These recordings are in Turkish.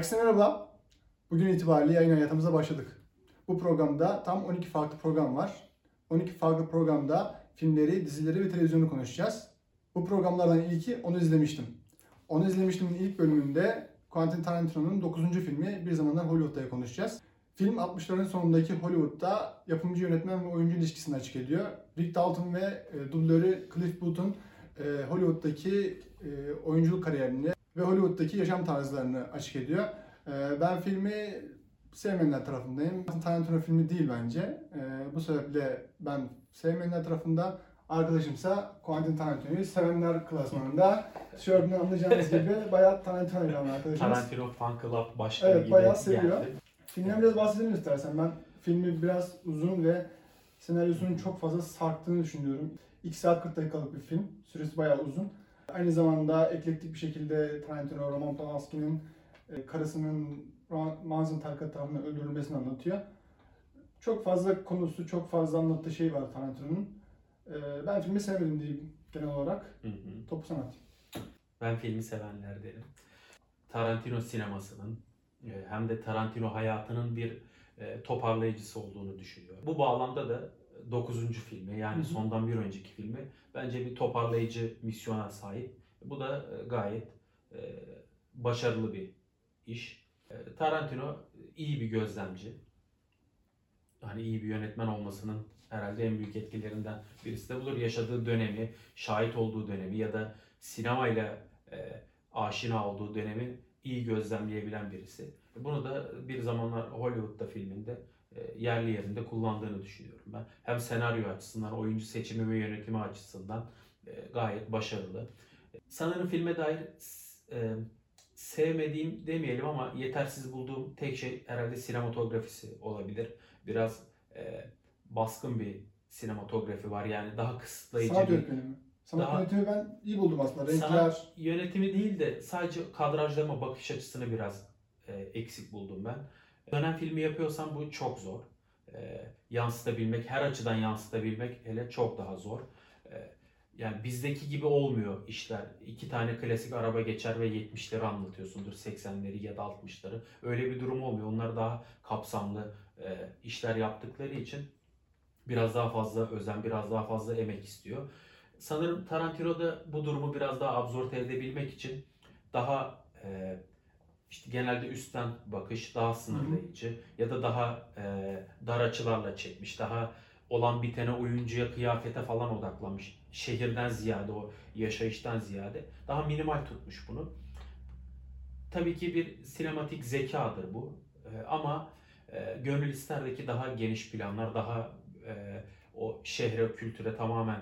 Herkese merhaba. Bugün itibariyle yayın hayatımıza başladık. Bu programda tam 12 farklı program var. 12 farklı programda filmleri, dizileri ve televizyonu konuşacağız. Bu programlardan ilki Onu izlemiştim. Onu izlemiştimin ilk bölümünde Quentin Tarantino'nun 9. filmi Bir Zamanlar Hollywood'da konuşacağız. Film 60'ların sonundaki Hollywood'da yapımcı yönetmen ve oyuncu ilişkisini açık ediyor. Rick Dalton ve e, dublörü Cliff Booth'un e, Hollywood'daki e, oyunculuk kariyerini ve Hollywood'daki yaşam tarzlarını açık ediyor. E, ben filmi sevmeyenler tarafındayım. Tarantino filmi değil bence. E, bu sebeple ben sevmeyenler tarafında arkadaşımsa Quentin Tarantino'yu sevenler klasmanında tişörtünden anlayacağınız gibi bayağı Tarantino ile arkadaşımız. Tarantino Fan Club başkanı Evet, gibi bayağı seviyor. geldi. Filmden biraz bahsedelim istersen. Ben filmi biraz uzun ve senaryosunun çok fazla sarktığını düşünüyorum. 2 saat 40 dakikalık bir film. Süresi bayağı uzun. Aynı zamanda eklektik bir şekilde Tarantino, Roman Polanski'nin e, karısının Ra- Manson Tarkat tarafından öldürülmesini anlatıyor. Çok fazla konusu, çok fazla anlattığı şey var Tarantino'nun. E, Ben filmi sevmedim diyeyim genel olarak. Hı hı. Topu sanat. Ben filmi sevenlerdenim. Tarantino sinemasının e, hem de Tarantino hayatının bir toparlayıcısı olduğunu düşünüyor. Bu bağlamda da 9. filmi yani Hı hı. sondan bir önceki filmi bence bir toparlayıcı misyona sahip. Bu da e, gayet e, başarılı bir iş. E, Tarantino iyi bir gözlemci. Hani iyi bir yönetmen olmasının herhalde en büyük etkilerinden birisi de budur. Yaşadığı dönemi, şahit olduğu dönemi ya da sinemayla e, aşina olduğu dönemi iyi gözlemleyebilen birisi. Bunu da bir zamanlar Hollywood'da filminde yerli yerinde kullandığını düşünüyorum ben. Hem senaryo açısından, oyuncu seçimi ve yönetimi açısından e, gayet başarılı. Sanırım filme dair e, sevmediğim demeyelim ama yetersiz bulduğum tek şey herhalde sinematografisi olabilir. Biraz e, baskın bir sinematografi var yani daha kısıtlayıcı Sanat bir yönetmeni mi? Sanat Daha- yönetimi ben iyi buldum aslında. Renkler, Sanat yönetimi değil de sadece kadrajlama bakış açısını biraz e, eksik buldum ben. Dönem filmi yapıyorsan bu çok zor. E, yansıtabilmek, her açıdan yansıtabilmek hele çok daha zor. E, yani bizdeki gibi olmuyor işler. İki tane klasik araba geçer ve 70'leri anlatıyorsundur, 80'leri ya da 60'ları. Öyle bir durum olmuyor. Onlar daha kapsamlı e, işler yaptıkları için biraz daha fazla özen, biraz daha fazla emek istiyor. Sanırım Tarantino da bu durumu biraz daha absorbe edebilmek için daha e, işte genelde üstten bakış, daha sınırlayıcı ya da daha e, dar açılarla çekmiş, daha olan bitene oyuncuya, kıyafete falan odaklanmış. Şehirden ziyade, o yaşayıştan ziyade daha minimal tutmuş bunu. Tabii ki bir sinematik zekadır bu. E, ama e, gönül isterdeki daha geniş planlar, daha e, o şehre, kültüre tamamen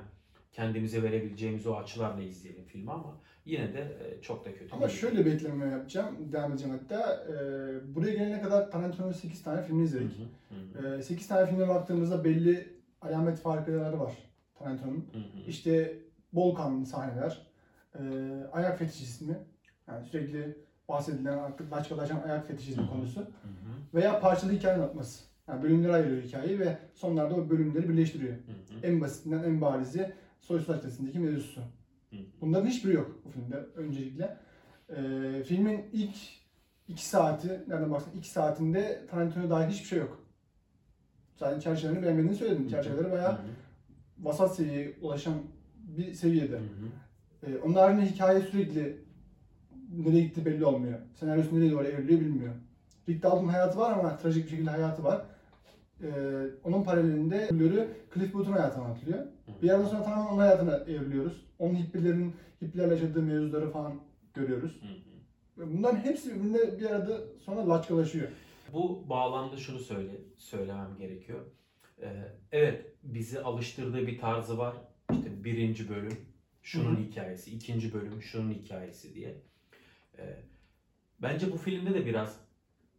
kendimize verebileceğimiz o açılarla izleyelim filmi ama yine de e, çok da kötü Ama değil. şöyle bir ekleme yapacağım, devam edeceğim hatta. Ee, buraya gelene kadar Tarantino'nun 8 tane filmi Hı izledik. hı, hı hı, Ee, 8 tane filme baktığımızda belli alamet farkları var Tarantino'nun. İşte bol kanlı sahneler, e, ayak fetişizmi, yani sürekli bahsedilen artık başkalaşan ayak fetişizmi konusu Hı hı, veya parçalı hikaye anlatması. Yani bölümlere ayırıyor hikayeyi ve sonlarda o bölümleri birleştiriyor. hı hı. En basitinden en barizi Soysuz Açı'sındaki mevzusu. Bunların hiçbiri yok bu filmde öncelikle. Ee, filmin ilk iki saati, nereden baksan iki saatinde Tarantino dair hiçbir şey yok. Zaten çerçevelerini beğenmediğini söyledim. Çerçeveleri bayağı vasat seviyeye ulaşan bir seviyede. hı hı. Ee, onun haricinde hikaye sürekli nereye gitti belli olmuyor. Senaryosu nereye doğru evriliyor bilmiyor. Rick Dalton'un hayatı var ama trajik bir şekilde hayatı var. Ee, onun paralelinde Blur'ü Cliff Booth'un hayatı anlatılıyor. Bir yerden sonra tamamen onun hayatına evriliyoruz. Onun hippilerin, hippilerle yaşadığı mevzuları falan görüyoruz. Hı hı. Bunların hepsi birbirine bir arada sonra laçkalaşıyor. Bu bağlamda şunu söyle söylemem gerekiyor. Ee, evet bizi alıştırdığı bir tarzı var. İşte birinci bölüm şunun Hı hı. hikayesi, ikinci bölüm şunun hikayesi diye. Ee, bence bu filmde de biraz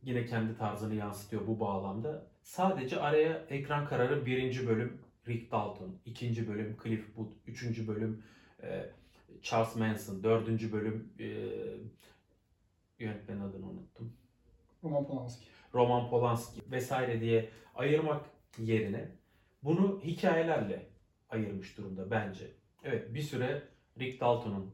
yine kendi tarzını yansıtıyor bu bağlamda. Sadece araya ekran kararı birinci bölüm Rick Dalton, ikinci bölüm Cliff Booth, üçüncü bölüm e, Charles Manson, dördüncü bölüm e, yönetmenin adını unuttum. Roman Polanski. Roman Polanski vesaire diye ayırmak yerine bunu hikayelerle ayırmış durumda bence. Evet bir süre Rick Dalton'un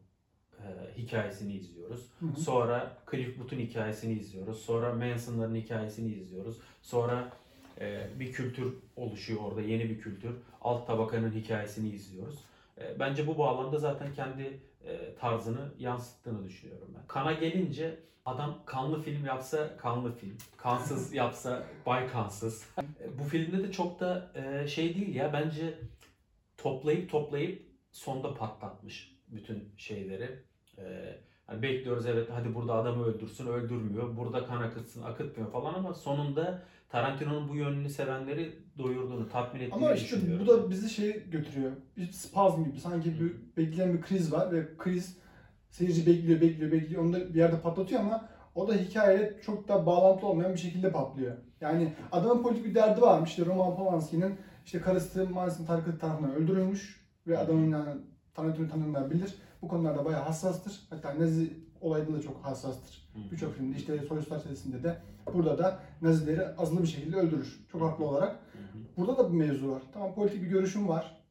e, hikayesini izliyoruz. Hı hı. Sonra Cliff Booth'un hikayesini izliyoruz. Sonra Manson'ların hikayesini izliyoruz. Sonra bir kültür oluşuyor orada, yeni bir kültür. Alt tabakanın hikayesini izliyoruz. E, bence bu bağlamda zaten kendi e, tarzını yansıttığını düşünüyorum ben. Kana gelince adam kanlı film yapsa kanlı film, kansız yapsa bay kansız. E, bu filmde de çok da e, şey değil ya bence toplayıp toplayıp sonda patlatmış bütün şeyleri. Hani bekliyoruz evet hadi burada adamı öldürsün öldürmüyor. Burada kan akıtsın akıtmıyor falan ama sonunda Tarantino'nun bu yönünü sevenleri doyurduğunu, tatmin ettiğini Ama işte düşünüyorum. bu da bizi şey götürüyor. Bir spazm gibi. Sanki bir bekleyen bir kriz var ve kriz seyirci bekliyor, bekliyor, bekliyor. Onu da bir yerde patlatıyor ama o da hikayeyle çok da bağlantılı olmayan bir şekilde patlıyor. Yani adamın politik bir derdi varmış. İşte Roman Polanski'nin işte karısı Manson tarikatı tarafından öldürülmüş ve adamın yani Tarantino tanıyanlar bilir. Bu konularda bayağı hassastır. Hatta Nazi olayında da çok hassastır. Birçok filmde işte Soysuzlar Çetesi'nde de burada da Nazileri azılı bir şekilde öldürür. Çok haklı olarak. Burada da bir mevzu var. Tamam politik bir görüşün var.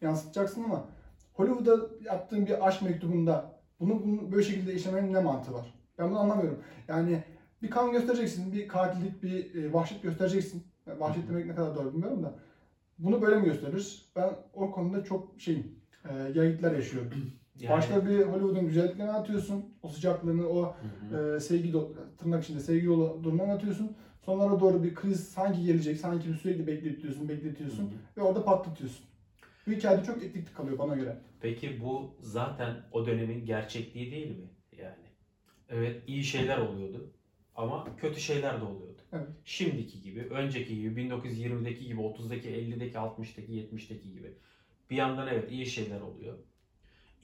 Yansıtacaksın ama Hollywood'da yaptığın bir aşk mektubunda bunu, bunu böyle şekilde işlemenin ne mantığı var? Ben bunu anlamıyorum. Yani bir kan göstereceksin, bir katillik, bir e, vahşet göstereceksin. Yani Vahşet demek ne kadar doğru bilmiyorum da. Bunu böyle mi gösterir? Ben o konuda çok şeyim, e, gelgitler yaşıyorum. Yani- Başta bir Hollywood'un güzelliklerini anlatıyorsun. O sıcaklığını, o Hı hı. e, sevgi do- tırnak içinde sevgi dolu durumunu anlatıyorsun. Sonlara doğru bir kriz sanki gelecek, sanki bir sürekli bekletiyorsun, bekletiyorsun Hı hı. ve orada patlatıyorsun. Bu hikayede çok etiklik kalıyor bana göre. Peki bu zaten o dönemin gerçekliği değil mi? Yani evet iyi şeyler oluyordu ama kötü şeyler de oluyordu. Evet. Şimdiki gibi, önceki gibi, 1920'deki gibi, 30'daki, 50'deki, 60'daki, 70'teki gibi. Bir yandan evet iyi şeyler oluyor.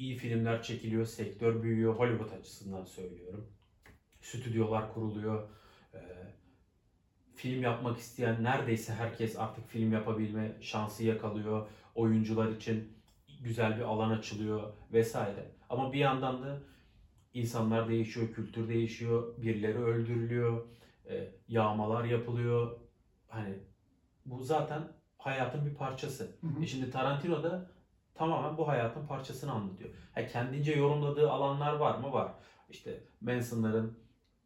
İyi filmler çekiliyor, sektör büyüyor. Hollywood açısından söylüyorum. Stüdyolar kuruluyor. Ee, film yapmak isteyen neredeyse herkes artık film yapabilme şansı yakalıyor. Oyuncular için güzel bir alan açılıyor vesaire. Ama bir yandan da insanlar değişiyor, kültür değişiyor, birileri öldürülüyor, e, yağmalar yapılıyor. Hani bu zaten hayatın bir parçası. Hı hı. E şimdi Tarantino da tamamen bu hayatın parçasını anlatıyor. Ha, kendince yorumladığı alanlar var mı? Var. İşte Manson'ların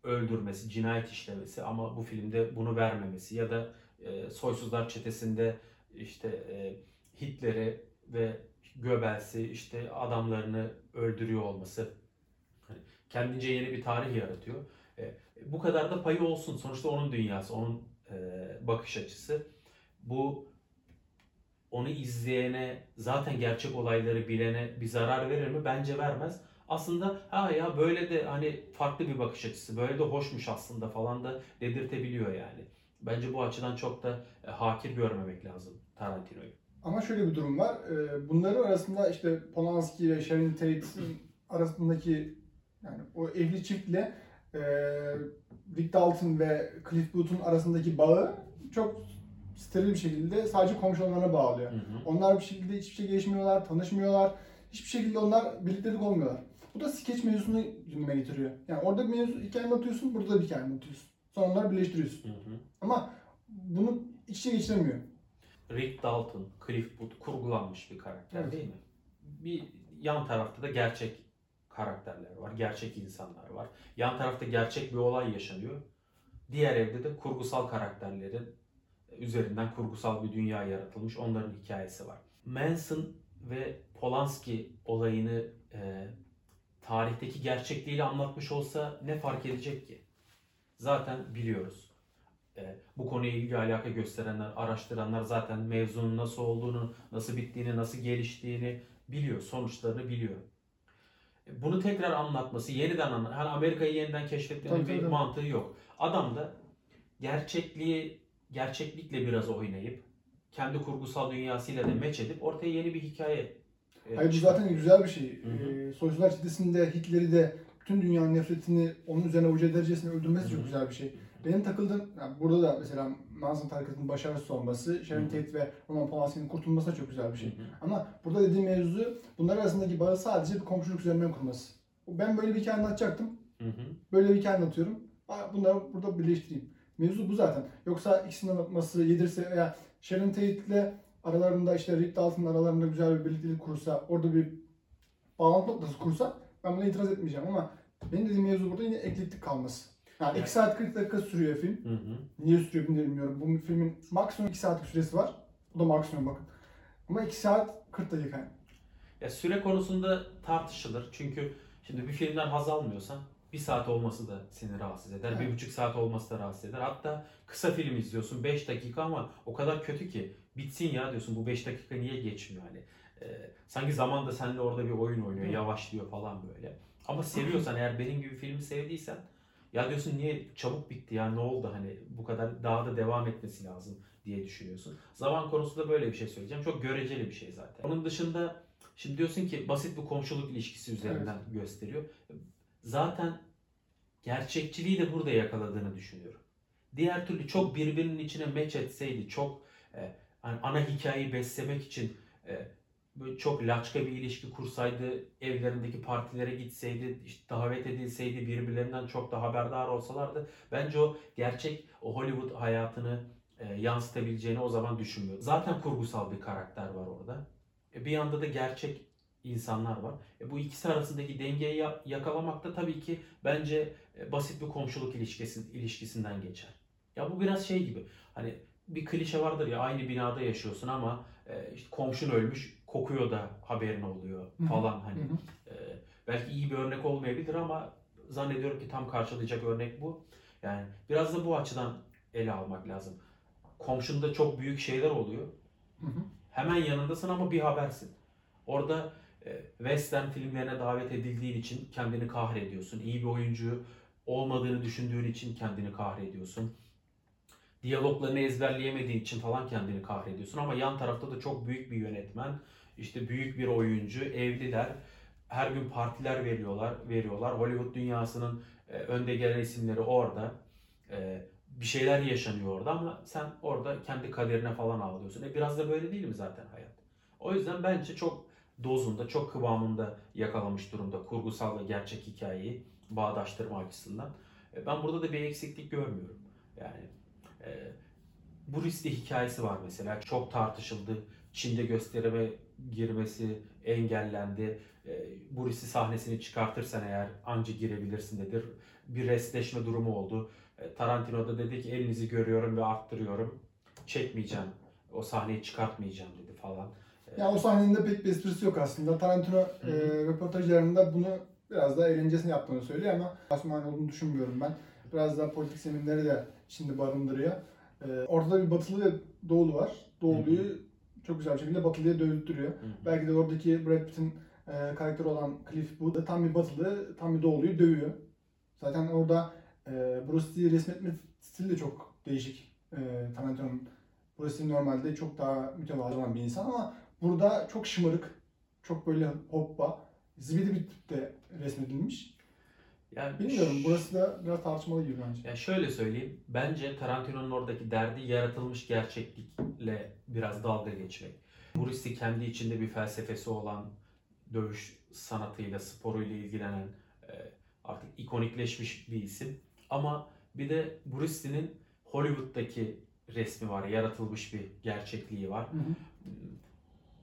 öldürmesi, cinayet işlemesi ama bu filmde bunu vermemesi ya da e, Soysuzlar Çetesi'nde işte e, Hitler'i ve Göbels'i işte adamlarını öldürüyor olması hani kendince yeni bir tarih yaratıyor. E, bu kadar da payı olsun. Sonuçta onun dünyası, onun e, bakış açısı. Bu onu izleyene, zaten gerçek olayları bilene bir zarar verir mi? Bence vermez. Aslında ha ya böyle de hani farklı bir bakış açısı, böyle de hoşmuş aslında falan da dedirtebiliyor yani. Bence bu açıdan çok da e, hakir görmemek lazım Tarantino'yu. Ama şöyle bir durum var. Ee, Bunların arasında işte Polanski ve Sharon Tate'in arasındaki yani o evli çiftle e, Rick Dalton ve Cliff Booth'un arasındaki bağı çok steril bir şekilde sadece komşu olmalarına bağlıyor. Hı hı. Onlar bir şekilde hiçbir şey gelişmiyorlar, tanışmıyorlar. Hiçbir şekilde onlar birliktelik olmuyorlar. Bu da skeç mevzusunu gündeme getiriyor. Yani orada bir mevzu hikaye anlatıyorsun, burada da bir hikaye anlatıyorsun. Sonra onları birleştiriyorsun. Hı hı. Ama bunu iç içe geçiremiyor. Rick Dalton, Cliff Booth kurgulanmış bir karakter Evet. değil mi? Bir yan tarafta da gerçek karakterler var, gerçek insanlar var. Yan tarafta gerçek bir olay yaşanıyor. Diğer evde de kurgusal karakterlerin üzerinden kurgusal bir dünya yaratılmış. Onların hikayesi var. Manson ve Polanski olayını e, tarihteki gerçekliğiyle anlatmış olsa ne fark edecek ki? Zaten biliyoruz. E, bu konuya ilgi alaka gösterenler, araştıranlar zaten mevzunun nasıl olduğunu, nasıl bittiğini, nasıl geliştiğini biliyor, sonuçlarını biliyor. E, Bunu tekrar anlatması, yeniden anlat. Hani Amerika'yı yeniden keşfetmenin bir mantığı yok. Adam da gerçekliği, gerçeklikle biraz oynayıp, kendi kurgusal dünyasıyla da meç edip ortaya yeni bir hikaye e, Hayır bu zaten güzel bir şey. Ee, Soysular Çetesi'nde Hitler'i de bütün dünyanın nefretini onun üzerine ucu edercesine öldürmesi çok güzel bir şey. Benim takıldığım, yani burada da mesela Manson tarikatının başarısız olması, Sharon. Tate ve Roman Polanski'nin kurtulması da çok güzel bir şey. Hı hı. Ama burada dediğim mevzu bunlar arasındaki bağı sadece bir komşuluk üzerinden kurması. Ben böyle bir hikaye anlatacaktım. Hı hı. Böyle bir hikaye anlatıyorum. Bunları burada birleştireyim. Mevzu bu zaten. Yoksa ikisinin anlatması yedirse veya Sharon Tate ile aralarında işte Rick Dalton'ın aralarında güzel bir birliktelik kursa, orada bir bağlantı noktası kursa Ben buna itiraz etmeyeceğim ama benim dediğim mevzu burada yine eklektik kalması. Yani Evet. 2 saat 40 dakika sürüyor film. Hı hı. Niye sürüyor bilmiyorum. Bu filmin maksimum 2 saatlik süresi var. Bu da maksimum bakın. Ama 2 saat 40 dakika. yani. Ya süre konusunda tartışılır. Çünkü şimdi bir filmden haz almıyorsan bir saat olması da seni rahatsız eder. Bir Evet. buçuk saat olması da rahatsız eder. Hatta kısa film izliyorsun 5 dakika ama o kadar kötü ki bitsin ya diyorsun bu 5 dakika niye geçmiyor hani. Ee, sanki zaman da seninle orada bir oyun oynuyor, Hı. yavaşlıyor falan böyle. Ama seviyorsan eğer benim gibi filmi sevdiysen ya diyorsun niye çabuk bitti ya ne oldu hani bu kadar daha da devam etmesi lazım diye düşünüyorsun. Zaman konusunda böyle bir şey söyleyeceğim. Çok göreceli bir şey zaten. Onun dışında şimdi diyorsun ki basit bir komşuluk ilişkisi üzerinden gösteriyor. Zaten gerçekçiliği de burada yakaladığını düşünüyorum. Diğer türlü çok birbirinin içine meç etseydi, çok e, hani ana hikayeyi beslemek için e, böyle çok laçka bir ilişki kursaydı, evlerindeki partilere gitseydi, işte davet edilseydi, birbirlerinden çok da haberdar olsalardı bence o gerçek o Hollywood hayatını e, yansıtabileceğini o zaman düşünmüyor. Zaten kurgusal bir karakter var orada. E, bir yanda da gerçek insanlar var. E, bu ikisi arasındaki dengeyi ya- yakalamak da tabii ki bence e, basit bir komşuluk ilişkisi, ilişkisinden geçer. Ya bu biraz şey gibi. Hani bir klişe vardır ya aynı binada yaşıyorsun ama e, işte komşun ölmüş kokuyor da haberin oluyor falan hani. E, belki iyi bir örnek olmayabilir ama zannediyorum ki tam karşılayacak örnek bu. Yani biraz da bu açıdan ele almak lazım. Komşunda çok büyük şeyler oluyor. Hemen yanındasın ama bir habersin. Orada western filmlerine davet edildiğin için kendini kahrediyorsun. İyi bir oyuncu olmadığını düşündüğün için kendini kahrediyorsun. Diyaloglarını ezberleyemediğin için falan kendini kahrediyorsun. Ama yan tarafta da çok büyük bir yönetmen, işte büyük bir oyuncu, evliler. Her gün partiler veriyorlar, veriyorlar. Hollywood dünyasının e, önde gelen isimleri orada. E, bir şeyler yaşanıyor orada ama sen orada kendi kaderine falan ağlıyorsun. E biraz da böyle değil mi zaten hayat? O yüzden bence çok dozunda, çok kıvamında yakalamış durumda kurgusal ve gerçek hikayeyi bağdaştırma açısından. E, Ben burada da bir eksiklik görmüyorum. Yani e, bu riskli hikayesi var mesela. Çok tartışıldı. Çin'de gösterime girmesi engellendi. E, bu riskli sahnesini çıkartırsan eğer anca girebilirsin dedir. Bir restleşme durumu oldu. E, Tarantino da dedi ki elinizi görüyorum ve arttırıyorum. Çekmeyeceğim. O sahneyi çıkartmayacağım dedi falan. Ya o sahnenin de pek bir esprisi yok aslında. Tarantino e, röportajlarında bunu biraz daha eğlencesine yaptığını söylüyor ama Osman olduğunu düşünmüyorum ben. Biraz daha politik zeminleri de şimdi barındırıyor. E, ortada bir batılı ve doğulu var. Doğuluyu çok güzel bir şekilde batılıya hı. Belki de oradaki Brad Pitt'in e, karakteri olan Cliff Booth da tam bir batılı, tam bir doğuluyu dövüyor. Zaten orada e, Bruce Lee'yi resmetme stili de çok değişik. E, Tarantino'nun Bruce Lee normalde çok daha mütevazı olan bir insan ama burada çok şımarık, çok böyle hoppa, zibidi bir tipte resmedilmiş. Yani Bilmiyorum burası da biraz tartışmalı gibi bence. Ya şöyle söyleyeyim. Bence Tarantino'nun oradaki derdi yaratılmış gerçeklikle biraz dalga geçmek. Lee kendi içinde bir felsefesi olan dövüş sanatıyla, sporuyla ilgilenen e, artık ikonikleşmiş bir isim. Ama bir de Bruce Lee'nin Hollywood'daki resmi var, yaratılmış bir gerçekliği var. Hı hı.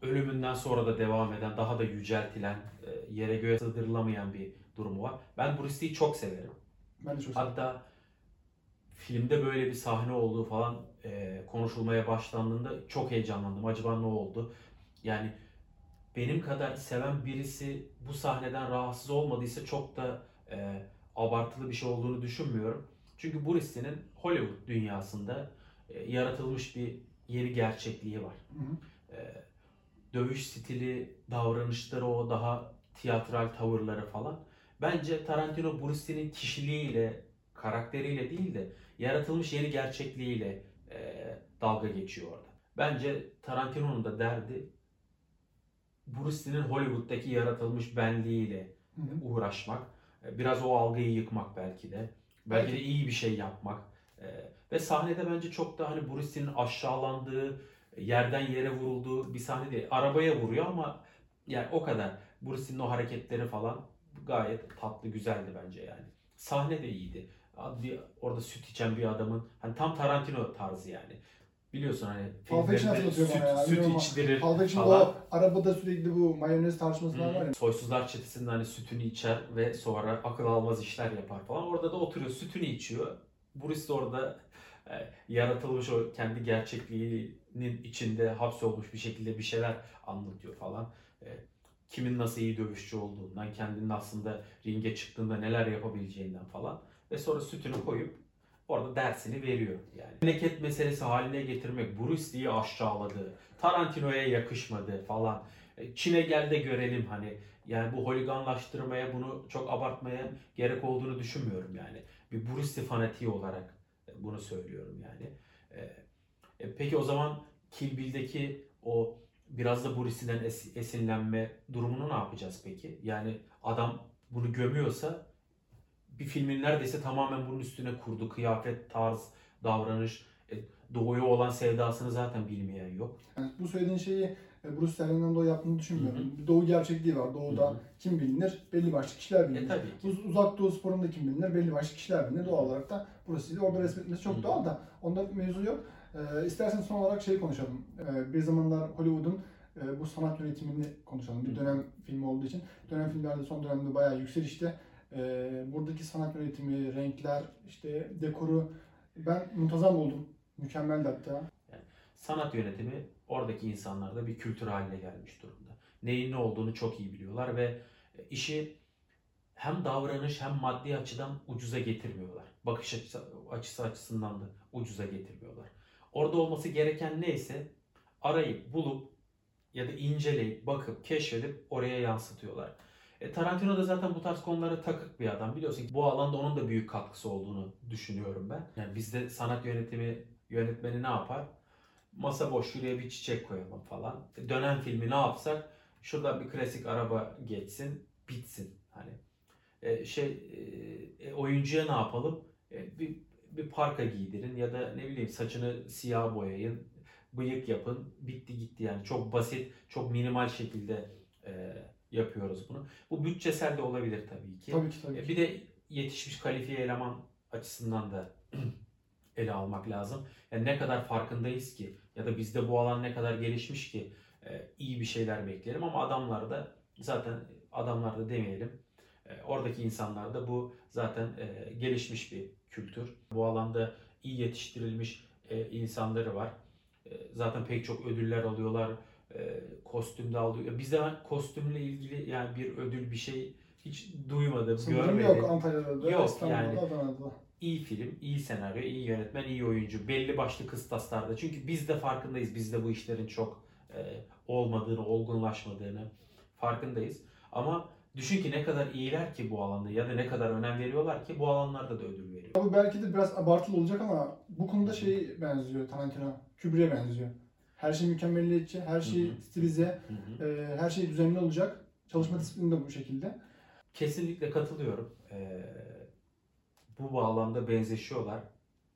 Ölümünden sonra da devam eden, daha da yüceltilen, e, yere göğe sığdırılamayan bir durumu var. Ben Bruce çok severim. Ben de çok seviyorum. Hatta filmde böyle bir sahne olduğu falan e, konuşulmaya başlandığında çok heyecanlandım. Acaba ne oldu? Yani benim kadar seven birisi bu sahneden rahatsız olmadıysa çok da e, abartılı bir şey olduğunu düşünmüyorum. Çünkü Bruce Lee'nin Hollywood dünyasında e, yaratılmış bir yeri gerçekliği var. Hı hı. E, dövüş stili, davranışları o daha tiyatral tavırları falan. Bence Tarantino Bruce Lee'nin kişiliğiyle, karakteriyle değil de yaratılmış yeni gerçekliğiyle e, dalga geçiyor orada. Bence Tarantino'nun da derdi Bruce Lee'nin Hollywood'daki yaratılmış benliğiyle Hı hı. uğraşmak. E, Biraz o algıyı yıkmak belki de. Belki de iyi bir şey yapmak. E, Ve sahnede bence çok da hani Bruce Lee'nin aşağılandığı, yerden yere vurulduğu bir sahne değil. Arabaya vuruyor ama yani o kadar. Bruce Lee'nin o hareketleri falan gayet tatlı, güzeldi bence yani. Sahne de iyiydi. Bir, orada süt içen bir adamın hani tam Tarantino tarzı yani. biliyorsun hani hatırlatıyor süt, ya, süt ama içtirir Pulp falan. o arabada sürekli bu mayonez tartışması var ya. Soysuzlar çetesinde hani sütünü içer ve sonra akıl almaz işler yapar falan. Orada da oturuyor sütünü içiyor. Bruce de orada yaratılmış o kendi gerçekliğinin içinde hapsolmuş bir şekilde bir şeyler anlatıyor falan. E, kimin nasıl iyi dövüşçü olduğundan, kendinin aslında ringe çıktığında neler yapabileceğinden falan. Ve sonra sütünü koyup orada dersini veriyor yani. Memleket meselesi haline getirmek, Bruce Lee'yi aşağıladı, Tarantino'ya yakışmadı falan. E, Çin'e gel de görelim hani. Yani bu holiganlaştırmaya, bunu çok abartmaya gerek olduğunu düşünmüyorum yani. Bir Bruce Lee fanatiği olarak e, bunu söylüyorum yani. E, e, peki o zaman Kill Bill'deki o biraz da Lee'den es- esinlenme durumunu ne yapacağız peki? Yani adam bunu gömüyorsa bir filmin neredeyse tamamen bunun üstüne kurdu. Kıyafet, tarz, davranış, doğuya olan sevdasını zaten bilmeyen yok. Yani bu söylediğin şeyi e, Bruce Sterling'den dolayı yaptığını düşünmüyorum. Hı Bir Doğu gerçekliği var. Doğuda Hı hı. kim bilinir? Belli başlı kişiler E bilinir. tabii ki. Uz- uzak doğu sporunda kim bilinir? Belli başlı kişiler bilinir. Doğal olarak da burası orada resmetmesi çok Hı. doğal da onda mevzu yok. Ee, istersen son olarak şey konuşalım. Ee, bir zamanlar Hollywood'un e, bu sanat yönetimini konuşalım. Bir dönem filmi olduğu için. Dönem filmlerde son dönemde bayağı yükselişte. Ee, buradaki sanat yönetimi, renkler, işte dekoru ben muntazam buldum. Mükemmeldi hatta. sanat yönetimi oradaki insanlarda bir kültür haline gelmiş durumda. Neyin ne olduğunu çok iyi biliyorlar ve işi hem davranış hem maddi açıdan ucuza getirmiyorlar. Bakış açısı, açısı açısından da ucuza getirmiyorlar. Orada olması gereken neyse arayıp bulup ya da inceleyip bakıp keşfedip oraya yansıtıyorlar. E, Tarantino da zaten bu tarz konulara takık bir adam. Biliyorsun bu alanda onun da büyük katkısı olduğunu düşünüyorum ben. Yani bizde sanat yönetimi yönetmeni ne yapar? Masa boş şuraya bir çiçek koyalım falan. E, Dönen filmi ne yapsak? Şuradan bir klasik araba geçsin, bitsin. Hani e, şey e, e, oyuncuya ne yapalım? E, bir bir parka giydirin ya da ne bileyim saçını siyah boyayın, bıyık yapın, bitti gitti yani çok basit, çok minimal şekilde e, yapıyoruz bunu. Bu bütçesel de olabilir tabii ki. Tabii ki tabii E, ki. Bir de yetişmiş kalifiye eleman açısından da ele almak lazım. Yani ne kadar farkındayız ki ya da bizde bu alan ne kadar gelişmiş ki e, iyi bir şeyler bekleyelim ama adamlarda zaten adamlarda demeyelim. E, oradaki insanlarda bu zaten e, gelişmiş bir kültür. Bu alanda iyi yetiştirilmiş insanları var. Zaten pek çok ödüller alıyorlar. Kostümde alıyor. Bizde kostümle ilgili yani bir ödül bir şey hiç duymadım, Sanırım görmedim. yok Antalya'da da, Yok, İstanbul'da yani. da, Adana'da da. İyi film, iyi senaryo, iyi yönetmen, iyi oyuncu. Belli başlı kıstaslarda. Çünkü biz de farkındayız. Biz de bu işlerin çok e, olmadığını, olgunlaşmadığını farkındayız. Ama düşün ki ne kadar iyiler ki bu alanda ya da ne kadar önem veriyorlar ki bu alanlarda da ödül veriyor. Bu belki de biraz abartılı olacak ama bu konuda şey benziyor Tarantino. Kubrick'e benziyor. Her şey mükemmelliyetçi, her şey Hı hı. stilize, Hı hı. e, her şey düzenli olacak. Çalışma disiplini de bu şekilde. Kesinlikle katılıyorum. Ee, bu bağlamda benzeşiyorlar.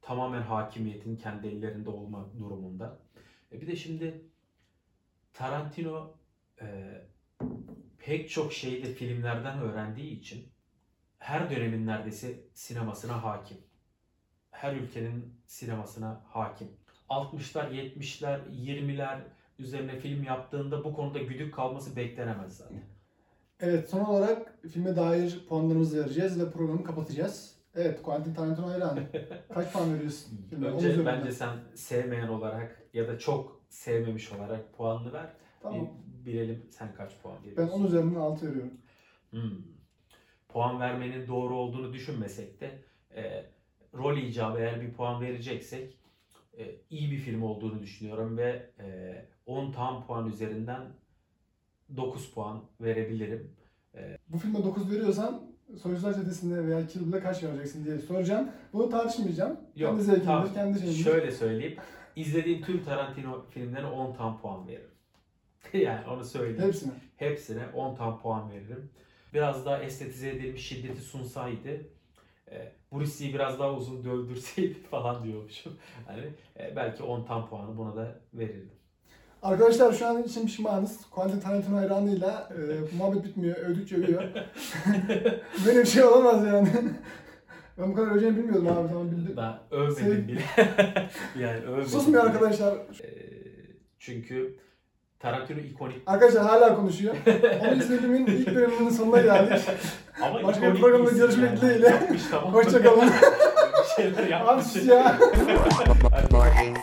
Tamamen hakimiyetin kendi ellerinde olma durumunda. E bir de şimdi Tarantino e, pek çok şeyi de filmlerden öğrendiği için her dönemin neredeyse sinemasına hakim. Her ülkenin sinemasına hakim. 60'lar, 70'ler, 20'ler üzerine film yaptığında bu konuda güdük kalması beklenemez zaten. Evet son olarak filme dair puanlarımızı vereceğiz ve programı kapatacağız. Evet Quentin Tarantino hayranı. Kaç puan veriyorsun? filme? Önce bence sen sevmeyen olarak ya da çok sevmemiş olarak puanını ver. Tamam. Bir bilelim sen kaç puan Ben veriyorsun. 10 üzerinden 6 veriyorum. Hmm. Puan vermenin doğru olduğunu düşünmesek de e, rol icabı eğer bir puan vereceksek e, iyi bir film olduğunu düşünüyorum ve e, 10 tam puan üzerinden 9 puan verebilirim. Bu filme 9 veriyorsan Soyuzlar Çetesi'nde veya Kill Bill'e kaç vereceksin diye soracağım. Bunu tartışmayacağım. Yok, kendi zevkimdir, kendi şeyimdir. Şöyle söyleyeyim. İzlediğim tüm Tarantino filmlerine 10 tam puan veririm. yani onu söyleyeyim. Hepsine. Hepsine 10 tam puan veririm. Biraz daha estetize edilmiş şiddeti sunsaydı, e, Bruce Lee'yi biraz daha uzun dövdürseydi falan diyormuşum. Hani e, belki 10 tam puanı buna da verirdim. Arkadaşlar şu an için pişmanız. Quentin Tarantino hayranıyla e, muhabbet bitmiyor. Övdükçe övüyor. Böyle bir şey olamaz yani. Ben bu kadar öleceğini bilmiyordum abi tamam bildim. Ben övmedim Sev- bile. yani övmedim Susmuyor bile. arkadaşlar. Ee, çünkü Tarantino ikonik. Arkadaşlar hala konuşuyor. Onun izlediğimin ilk bölümünün sonuna geldik. Ama Başka bir ikonik programda isim görüşmek yani. dileğiyle. Yapmış tamam. Hoşçakalın. Bir şeyler Abi yapmış. sus ya. Hadi.